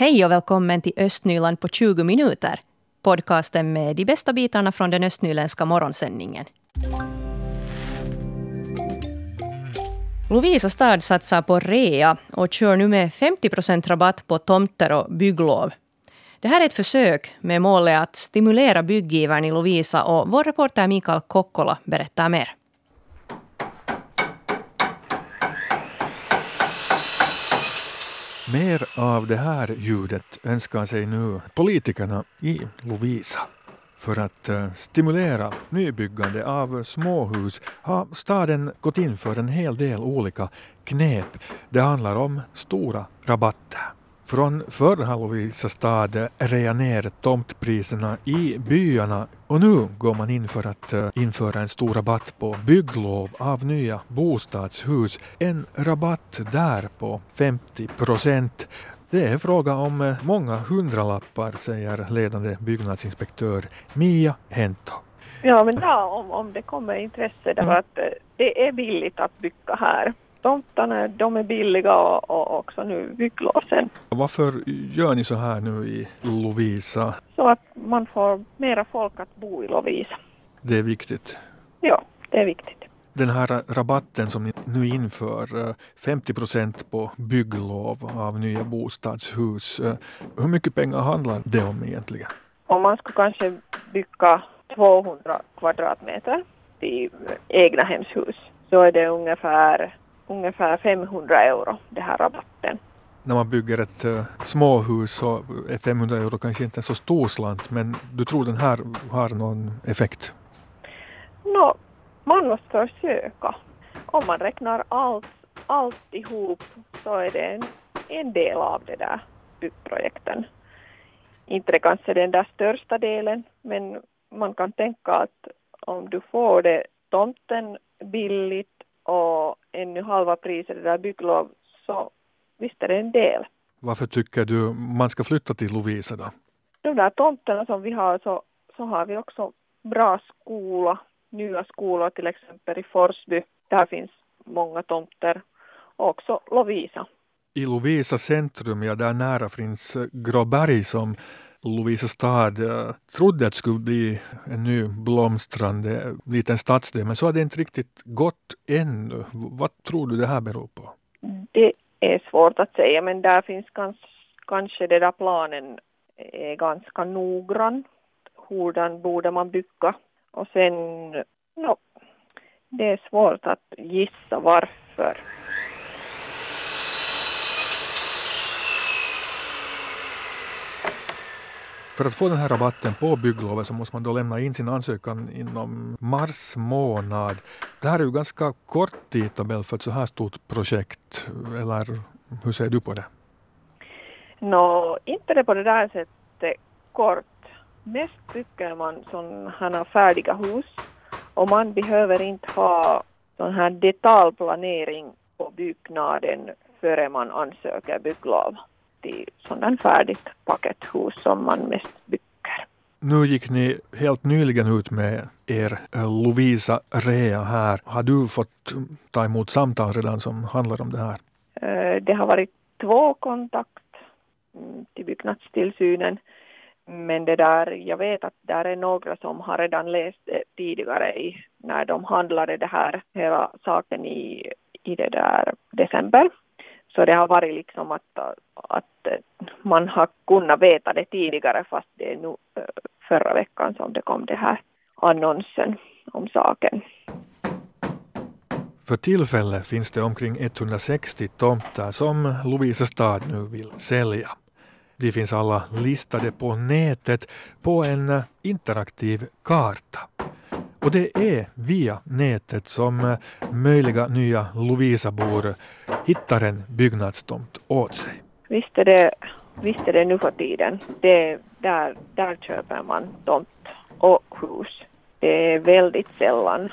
Hej och välkommen till Östnyland på 20 minuter. Podcasten med de bästa bitarna från den östnyländska morgonsändningen. Lovisa stad satsar på rea och kör nu med 50 procent rabatt på tomter och bygglov. Det här är ett försök med målet att stimulera byggivaren i Lovisa och vår reporter Mikael Kokkola berättar mer. Mer av det här ljudet önskar sig nu politikerna i Lovisa. För att eh, stimulera nybyggande av småhus har staden gått in för en hel del olika knep. Det handlar om stora rabatter. Från förr har Lovisa stad rea ner tomtpriserna i byarna och nu går man in för att uh, införa en stor rabatt på bygglov av nya bostadshus. En rabatt där på 50 procent. Det är fråga om uh, många hundralappar, säger ledande byggnadsinspektör Mia Hento. Ja, men ja, om, om det kommer intresse, därför mm. att uh, det är billigt att bygga här tomtarna de är billiga och, och också nu bygglovsen. Varför gör ni så här nu i Lovisa? Så att man får mera folk att bo i Lovisa. Det är viktigt? Ja, det är viktigt. Den här rabatten som ni nu inför, 50 procent på bygglov av nya bostadshus. Hur mycket pengar handlar det om egentligen? Om man skulle kanske bygga 200 kvadratmeter i egna hemshus så är det ungefär ungefär 500 euro, den här rabatten. När man bygger ett uh, småhus så är 500 euro kanske inte en så stor slant, men du tror den här har någon effekt? No, man måste försöka. Om man räknar allt, allt ihop så är det en, en del av det där byggprojekten. Inte kanske den där största delen, men man kan tänka att om du får det tomten billigt och ännu halva priset det där bygglov så visst är det en del. Varför tycker du man ska flytta till Lovisa då? De där tomterna som vi har så, så har vi också bra skola, nya skolor till exempel i Forsby. Där finns många tomter och också Lovisa. I Lovisa centrum, ja där nära finns Gråberg som Lovisa stad eh, trodde att det skulle bli en ny blomstrande liten stadsdel, men så har det inte riktigt gått ännu. Vad tror du det här beror på? Mm, det är svårt att säga, men där finns kanske, kanske den där planen är ganska noggrann. Hurdan borde man bygga? Och sen, no, det är svårt att gissa varför. För att få den här rabatten på bygglovet så måste man då lämna in sin ansökan inom mars månad. Det här är ju ganska kort tidtabell för ett så här stort projekt, eller hur ser du på det? Nå, no, inte det på det där sättet kort. Mest bygger man sådana här färdiga hus och man behöver inte ha sån här detaljplanering på byggnaden före man ansöker bygglov till sådant färdigt pakethus som man mest bygger. Nu gick ni helt nyligen ut med er eh, Lovisa Rea här. Har du fått ta emot samtal redan som handlar om det här? Eh, det har varit två kontakt mm, till byggnadstillsynen. Men det där, jag vet att där är några som har redan läst det tidigare i, när de handlade det här, hela saken i, i det där december. Så det har varit liksom att, att man har kunnat veta det tidigare fast det är nu eh, förra veckan som det kom det här annonsen om saken. För tillfället finns det omkring 160 tomter som Lovisa stad nu vill sälja. De finns alla listade på nätet på en interaktiv karta. Och det är via nätet som eh, möjliga nya Lovisabor hittar en byggnadstomt åt sig. Visst är det, visst är det nu för tiden. Det, där, där köper man tomt och hus. Det är väldigt sällan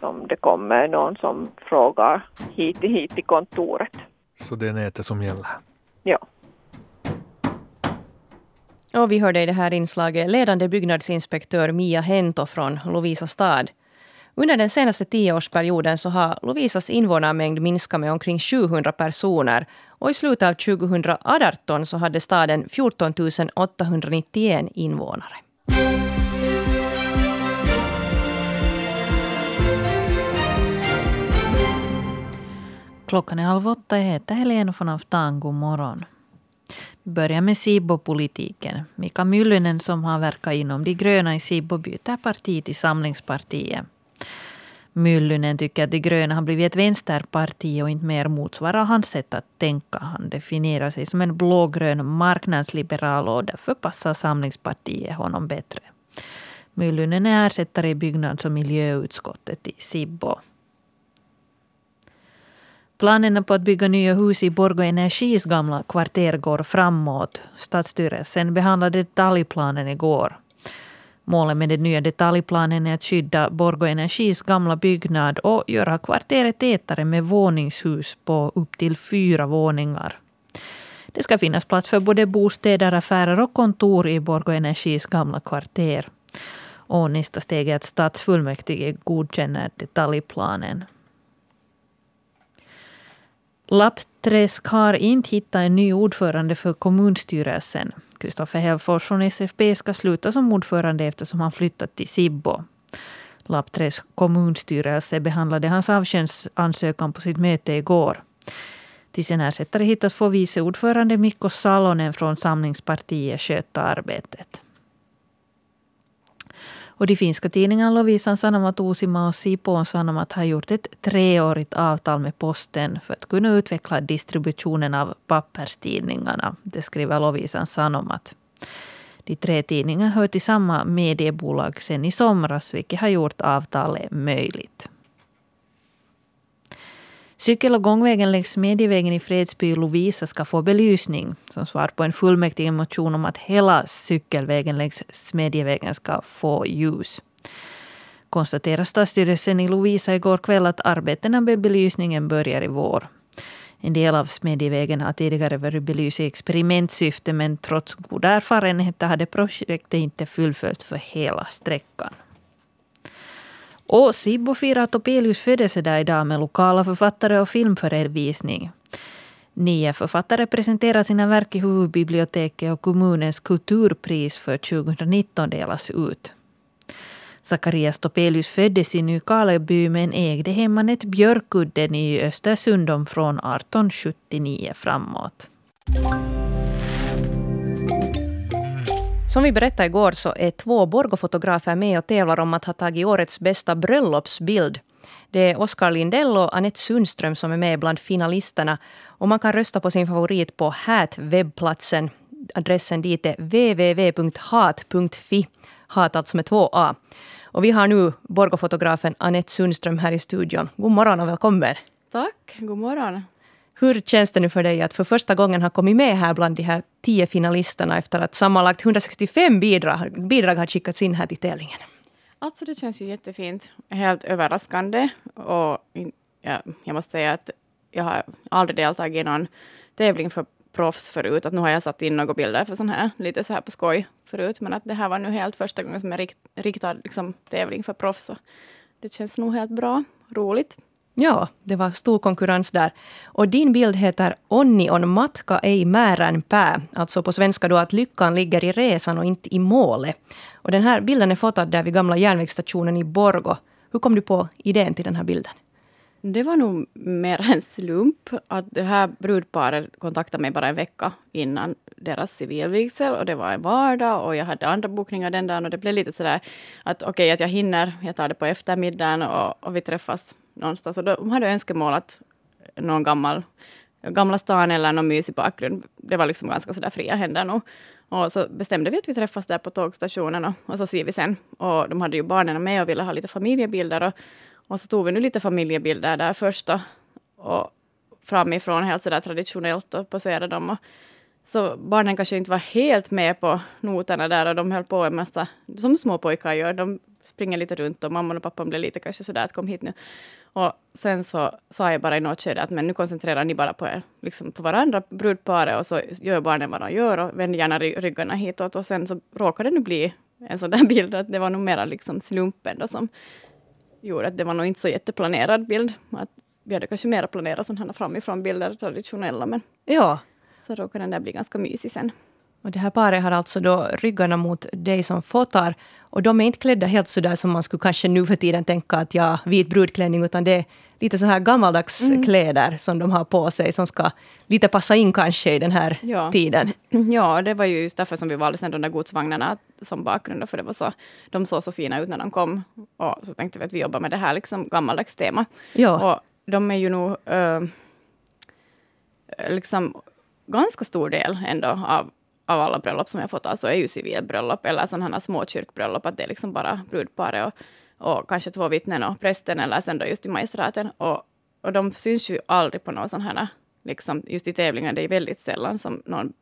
som det kommer någon som frågar hit, hit till kontoret. Så det är nätet som gäller? Ja. Och vi hörde i det här inslaget ledande byggnadsinspektör Mia Hento från Lovisa stad. Under den senaste tioårsperioden så har Lovisas invånarmängd minskat med omkring 700 personer och i slutet av 2018 så hade staden 14 891 invånare. Klockan är halv åtta. Jag heter Helena von Aftan. God morgon. Börjar med Sibo-politiken. Mika Myllynen som har verkat inom De gröna i Sibo byter parti till Samlingspartiet. Myllynen tycker att De gröna har blivit ett vänsterparti och inte mer motsvarar hans sätt att tänka. Han definierar sig som en blågrön marknadsliberal och därför passar Samlingspartiet honom bättre. Myllynen är ersättare i byggnads och miljöutskottet i Sibbo. Planerna på att bygga nya hus i Borgå Energis gamla kvarter går framåt. Stadsstyrelsen behandlade detaljplanen igår. Målet med den nya detaljplanen är att skydda Borgå Energis gamla byggnad och göra kvarteret tätare med våningshus på upp till fyra våningar. Det ska finnas plats för både bostäder, affärer och kontor i Borgå Energis gamla kvarter. Och nästa steg är att stadsfullmäktige godkänner detaljplanen. Lappträsk har inte hittat en ny ordförande för kommunstyrelsen. Kristoffer Helfors från SFP ska sluta som ordförande eftersom han flyttat till Sibbo. Lappträsk kommunstyrelse behandlade hans avtjänstansökan på sitt möte igår. Till sin ersättare hittas få vice ordförande Mikko Salonen från Samlingspartiet sköta arbetet. Och de finska tidningarna Lovisan Sanomat, Uusimaa och Sipoon Sanomat har gjort ett treårigt avtal med posten för att kunna utveckla distributionen av papperstidningarna. Det skriver Lovisan Sanomat. De tre tidningarna hör till samma mediebolag sedan i somras, vilket har gjort avtalet möjligt. Cykel och gångvägen längs Medievägen i Fredsby och Lovisa ska få belysning som svar på en fullmäktigemotion om att hela cykelvägen längs Smedjevägen ska få ljus. Konstaterar stadsstyrelsen i Lovisa igår kväll att arbetena med belysningen börjar i vår. En del av Smedjevägen har tidigare varit belyst i experimentsyfte men trots goda erfarenheter hade projektet inte fullföljts för hela sträckan. Och Sibbo firar Topelius födelsedag idag med lokala författare och filmförevisning. Nio författare presenterar sina verk i huvudbiblioteket och kommunens kulturpris för 2019 delas ut. Zacharias Topelius föddes i Nykarleby men ägde hemmanet Björkudden i Östersund från 1879 framåt. Som vi berättade igår så är två Borgofotografer med och tävlar om att ha tagit årets bästa bröllopsbild. Det är Oskar Lindell och Anette Sundström som är med bland finalisterna. Och man kan rösta på sin favorit på HÄT-webbplatsen. Adressen dit är www.hat.fi. Hat alltså med två A. Och vi har nu Borgofotografen Anette Sundström här i studion. God morgon och välkommen. Tack, god morgon. Hur känns det nu för dig att för första gången ha kommit med här bland de här tio finalisterna efter att sammanlagt 165 bidrag, bidrag har skickats in här till tävlingen? Alltså det känns ju jättefint. Helt överraskande. Och ja, jag måste säga att jag har aldrig deltagit i någon tävling för proffs förut. Att nu har jag satt in några bilder för sån här, lite så här på skoj förut. Men att det här var nu helt första gången som jag rikt, riktad liksom, tävling för proffs. det känns nog helt bra, roligt. Ja, det var stor konkurrens där. Och din bild heter Onni on matka ei määrän pää. Alltså på svenska då att lyckan ligger i resan och inte i målet. Och den här bilden är fotad där vid gamla järnvägsstationen i Borgo. Hur kom du på idén till den här bilden? Det var nog mer en slump att det här brudparet kontaktade mig bara en vecka innan deras civilvigsel och det var en vardag och jag hade andra bokningar den dagen och det blev lite sådär att okej okay, att jag hinner, jag tar det på eftermiddagen och, och vi träffas någonstans. Och de hade önskemål att någon gammal, Gamla stan eller någon mysig bakgrund. Det var liksom ganska sådär fria händer nog. Och så bestämde vi att vi träffas där på tågstationen och, och så ser vi sen. Och de hade ju barnen med och ville ha lite familjebilder. Och, och så tog vi nu lite familjebilder där först och, och framifrån helt sådär traditionellt och poserade dem. Och, så barnen kanske inte var helt med på noterna där och de höll på en massa, som små pojkar gör. De springer lite runt och mamman och pappan blev lite kanske sådär att kom hit nu. Och sen så sa jag bara i något skede att men nu koncentrerar ni bara på, er, liksom på varandra, brudparet, och så gör barnen vad de gör och vänder gärna ryggarna hitåt. Och sen så råkade det nu bli en sån där bild att det var nog mera liksom slumpen då som gjorde att det var nog inte så jätteplanerad bild. Att vi hade kanske mer planerat sådana här framifrån bilder, traditionella, men Ja. så råkade den där bli ganska mysig sen. Och det här paret har alltså då ryggarna mot dig som fotar. Och de är inte klädda helt så där som man skulle kanske nu för tiden tänka att ja, vit brudklänning, utan det är lite så här gammaldags Mm. kläder som de har på sig, som ska lite passa in kanske i den här Ja. tiden. Ja, det var ju just därför som vi valde sen de där godsvagnarna som bakgrund, för det var så, de såg så fina ut när de kom. Och så tänkte vi att vi jobbar med det här liksom gammaldags tema. Ja, Och de är ju nog eh, liksom ganska stor del ändå av, av alla bröllop som jag fått, alltså är ju civilbröllop eller sådana här små kyrkbröllop, att det är liksom bara brudparet och, och kanske två vittnen och prästen eller sen då just i magistraten. Och, och de syns ju aldrig på någon sån här, liksom just i tävlingar, det är väldigt sällan som någon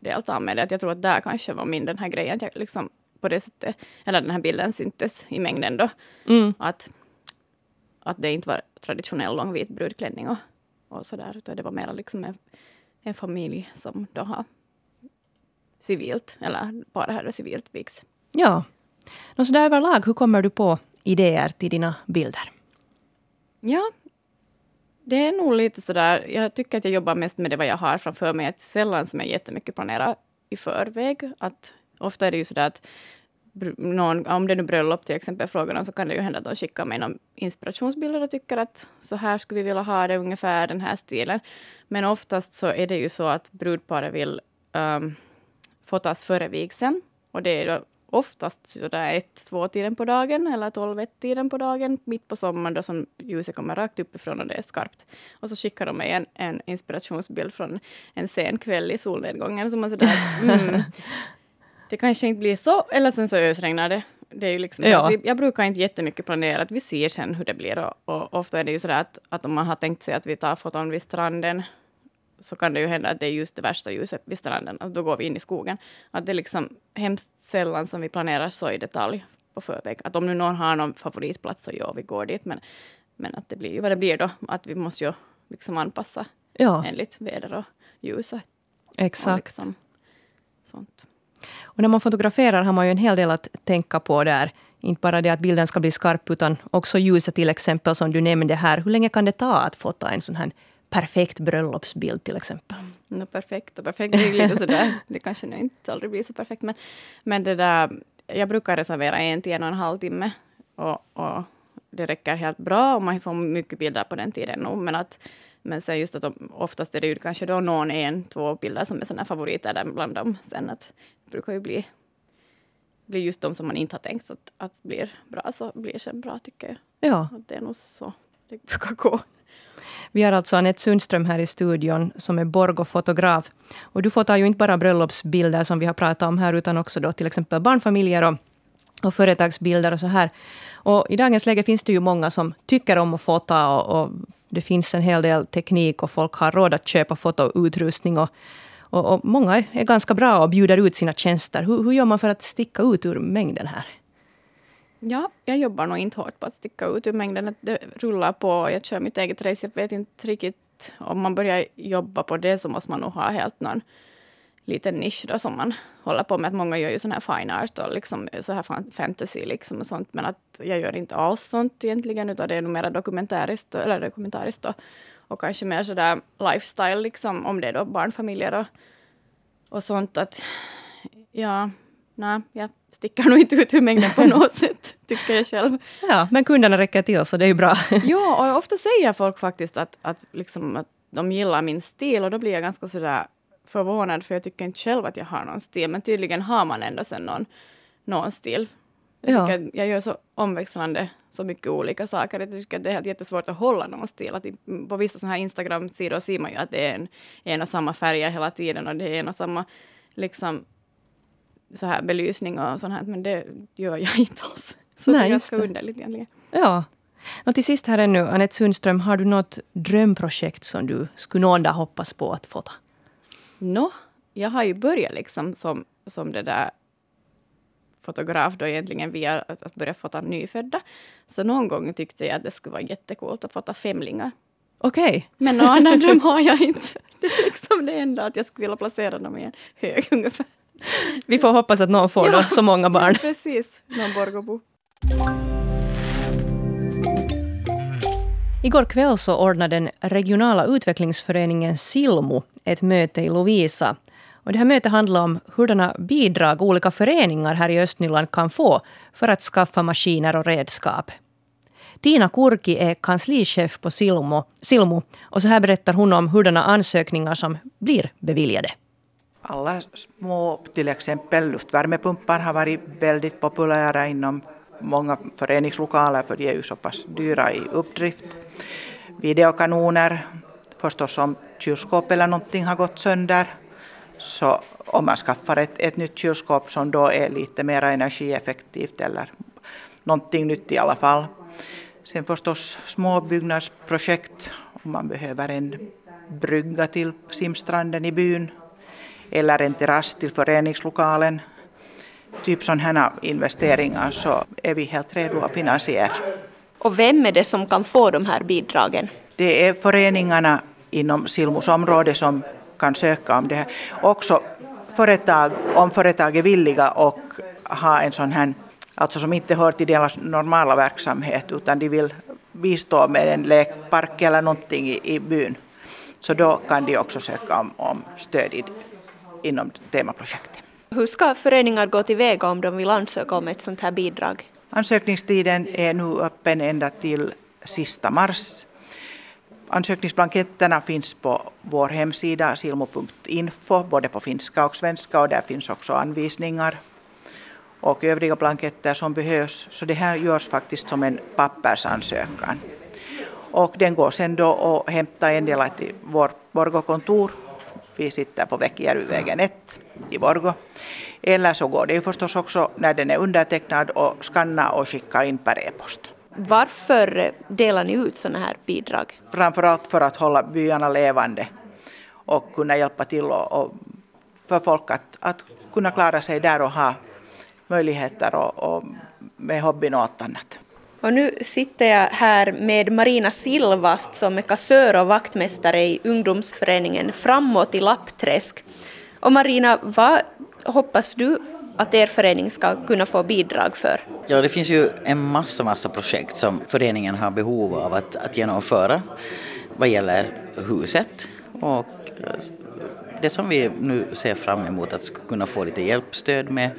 deltar med det. Att jag tror att där kanske var min den här grejen, att jag liksom på det sättet, eller den här bilden syntes i mängden då. mm. Att, att det inte var traditionell långvit brudklänning och, och sådär, utan det var mer liksom en, en familj som då har civilt, eller bara här civilt vigs. ja. Nå, så där överlag, hur kommer du på idéer till dina bilder? Ja, det är nog lite sådär, jag tycker att jag jobbar mest med det vad jag har framför mig, att sällan som jag jättemycket planerar i förväg. Att ofta är det ju sådär att någon, om det är nu bröllop till exempel, frågorna, så kan det ju hända att de skickar mig någon inspirationsbilder och tycker att så här skulle vi vilja ha det, ungefär den här stilen. Men oftast så är det ju så att brudparet vill um, fotas före vigseln. Och det är då oftast sådär ett, två tiden på dagen eller tolv, ett tiden på dagen mitt på sommaren då som ljuset kommer rakt uppifrån och det är skarpt. Och så skickar de mig en, en inspirationsbild från en sen kväll i solnedgången som man sådär, mm, det kanske inte blir så, eller sen så ösregnar det. Det är ju liksom, Ja. vi, jag brukar inte jättemycket planera, att vi ser sen hur det blir. Och, och ofta är det ju sådär att, att om man har tänkt sig att vi tar foton vid stranden, så kan det ju hända att det är just det värsta ljuset vid stranden, och då går vi in i skogen. Att det är liksom hemskt sällan som vi planerar så i detalj på förväg. Att om nu någon har någon favoritplats så ja, vi går dit, men, men att det blir ju vad det blir då. Att vi måste ju liksom anpassa Ja, enligt väder och ljus och, och exakt. liksom sånt. Och när man fotograferar har man ju en hel del att tänka på där. Inte bara det att bilden ska bli skarp, utan också ljuset till exempel som du nämnde här. Hur länge kan det ta att fota en sån här perfekt bröllopsbild till exempel? No, perfekt och perfekt, det är lite sådär, det kanske nu inte aldrig blir så perfekt, men, men det där, jag brukar reservera en till en och en halv timme och, och det räcker helt bra och man får mycket bilder på den tiden nog, men att men sen just att de, oftast är det ju kanske då någon, en, två bilder som är sådana favoriter där bland dem. Sen att det brukar ju bli, bli just de som man inte har tänkt att, att blir bra, så blir sen bra tycker jag. Ja, Att det är nog så det brukar gå vi har alltså Anette Sundström här i studion som är Borgo-fotograf. Och du fotar ju inte bara bröllopsbilder som vi har pratat om här, utan också då till exempel barnfamiljer och, och företagsbilder och så här. Och i dagens läge finns det ju många som tycker om att fota och, och det finns en hel del teknik och folk har råd att köpa fotoutrustning. Och, och, och många är, är ganska bra och bjuder ut sina tjänster. Hur, hur gör man för att sticka ut ur mängden här? Ja, jag jobbar nog inte hårt på att sticka ut ur mängden. Att Det rullar på. Jag kör mitt eget race. Jag vet inte riktigt om man börjar jobba på det så måste man nog ha helt någon liten nisch då som man håller på med. Att många gör ju sån här fine art och liksom så här fantasy liksom och sånt. Men att jag gör inte alls sånt egentligen utan det är nog mer dokumentäriskt, eller dokumentariskt och, och kanske mer sådär lifestyle liksom om det är då barnfamiljer och, och sånt. Att ja, nej, jag sticker nog inte ut ur mängden på något sätt, tycker jag själv. Ja, men kunderna räcker till så det är ju bra. Ja, och ofta säger folk faktiskt att, att, liksom, att de gillar min stil och då blir jag ganska sådär förvånad för jag tycker inte själv att jag har någon stil men tydligen har man ändå sen någon, någon stil. Jag, Ja. jag gör så omväxlande så mycket olika saker. Jag tycker att det är jättesvårt att hålla någon stil. Att på vissa såna här Instagram-sidor ser man ju att det är en, en och samma färger hela tiden och det är en och samma liksom, så här belysning och sånt här. Men det gör jag inte alls. Så Nej, det är ganska underligt egentligen. Ja. Och till sist här ännu, Anette Sundström, har du något drömprojekt som du skulle någon dag hoppas på att fota? Nå, jag har ju börjat liksom som, som det där fotograf då egentligen via att, att börja fota nyfödda. Så någon gång tyckte jag att det skulle vara jättekult att fota femlingar. Okej. Men någon annan dröm har jag inte. Det är liksom det enda att jag skulle vilja placera dem i en hög ungefär. Vi får hoppas att någon får då så många barn. Precis, någon Borgåbo. Igår kväll så ordnade den regionala utvecklingsföreningen Silmo ett möte i Lovisa. Och det här mötet handlar om hurdana bidrag olika föreningar här i Östnyland kan få för att skaffa maskiner och redskap. Tina Kurki är kanslichef på Silmo, Silmo och så här berättar hon om hurdana ansökningar som blir beviljade. Alla små, till exempel luftvärmepumpar har varit väldigt populära inom många föreningslokaler för de är ju så pass dyra i uppdrift. Videokanoner, förstås om kylskåp eller någonting har gått sönder. Så om man skaffar ett, ett nytt kylskåp som då är lite mer energieffektivt eller någonting nytt i alla fall. Sen förstås små byggnadsprojekt om man behöver en brygga till simstranden i byn eller en terrass till föreningslokalen. Typ sådana investeringar så är vi helt redo att finansiera. Och vem är det som kan få de här bidragen? Det är föreningarna inom Silmos område som kan söka om det här. Också företag, om företag är villiga och ha en sån här, alltså som inte hör till deras normala verksamhet utan de vill bistå med en lekpark eller någonting i, i byn. Så då kan de också söka om, om stöd i, inom temaprojektet. Hur ska föreningar gå tillväga om de vill ansöka om ett sånt här bidrag? Ansökningstiden är nu öppen ända till sista mars. Ansökningsblanketterna finns på vår hemsida silmo.info både på finska och svenska och där finns också anvisningar och övriga blanketter som behövs. Så det här görs faktiskt som en pappersansökan. Och den går sen då att hämta en del till vår Borgå-kontor. Vi sitter på Väckijärvyvägen 1 i Borgå. Eller så går det ju förstås också när den är undertecknad och skanna och skicka in per e-post. Varför delar ni ut sådana här bidrag? Framförallt för att hålla byarna levande och kunna hjälpa till och, och för folk att, att kunna klara sig där och ha möjligheter och, och med hobbyn och allt annat. Och nu sitter jag här med Marina Silvast som är kassör och vaktmästare i ungdomsföreningen Framåt i Lappträsk. Och Marina, vad hoppas du att er förening ska kunna få bidrag för? Ja, det finns ju en massa, massa projekt som föreningen har behov av att, att genomföra vad gäller huset och det som vi nu ser fram emot att kunna få lite hjälpstöd med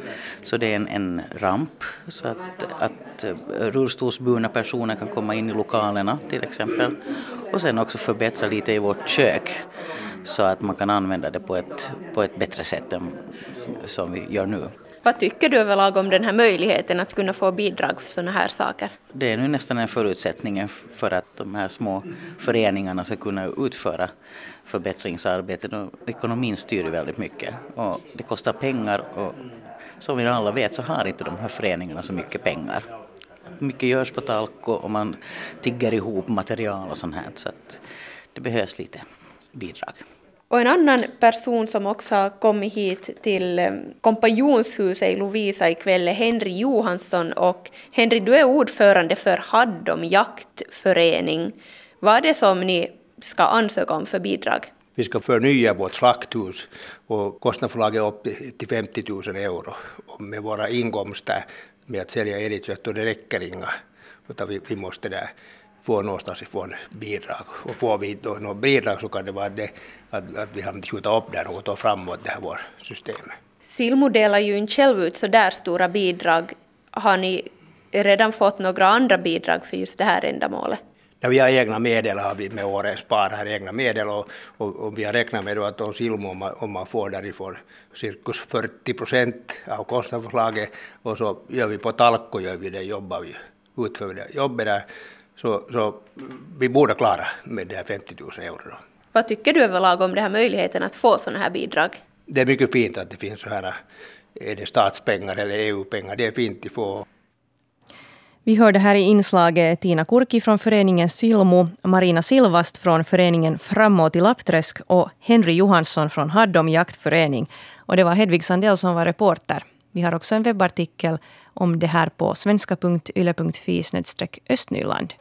så det är en, en ramp så att, att eh, rullstolsburna personer kan komma in i lokalerna till exempel och sen också förbättra lite i vårt kök så att man kan använda det på ett, på ett bättre sätt än som vi gör nu. Vad tycker du överlag om den här möjligheten att kunna få bidrag för sådana här saker? Det är nu nästan en förutsättning för att de här små föreningarna ska kunna utföra förbättringsarbetet. Ekonomin styr väldigt mycket och det kostar pengar och som vi alla vet så har inte de här föreningarna så mycket pengar. Mycket görs på Talko och man tigger ihop material och sånt här så att det behövs lite bidrag. Och en annan person som också har kommit hit till eh, kompanjonshuset i Lovisa ikväll är Henry Johansson. Och Henry, du är ordförande för Haddom jaktförening. Vad är det som ni ska ansöka om för bidrag? Vi ska förnya vårt slakthus och kostnadsförlaget är upp till 50 000 euro. Och med våra inkomster med att sälja älgkött och det räcker inga. Utan vi, vi måste där få någonstans ifrån bidrag. Och får vi då något bidrag så kan det vara det, att, att vi har skjutit upp där något och framåt det här vårt system. Silmo delar ju inte själv ut så där stora bidrag. Har ni redan fått några andra bidrag för just det här ändamålet? Ja, vi har egna medel har vi med årens spar här egna medel och, och, och vi har räknat med att om Silmo om man, om man får därifrån cirkus 40 procent av kostnadsförslaget och så gör vi på Talko gör vi det, jobbar vi, utför vi det jobbet där så, så vi borde klara med de här 50 000 euro. Vad tycker du överlag om den här möjligheten att få sådana här bidrag? Det är mycket fint att det finns så här, är det statspengar eller EU-pengar, det är fint att få. Vi hörde här i inslaget Tina Kurki från föreningen Silmo, Marina Silvast från föreningen Framåt i Lappträsk och Henry Johansson från Haddom jaktförening. Och det var Hedvig Sandell som var reporter. Vi har också en webbartikel om det här på svenska.yle.fi östnyland.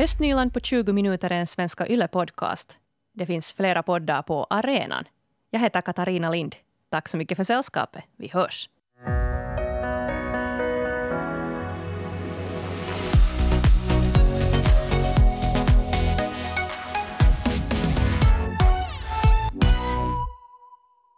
Östnyland på 20 minuter är en Svenska Yle-podcast. Det finns flera poddar på arenan. Jag heter Katarina Lind. Tack så mycket för sällskapet. Vi hörs.